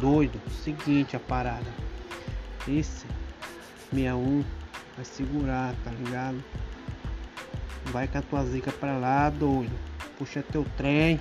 Doido, seguinte a parada. Esse 61 vai segurar, tá ligado? Vai com a tua zica pra lá, doido. Puxa teu trem.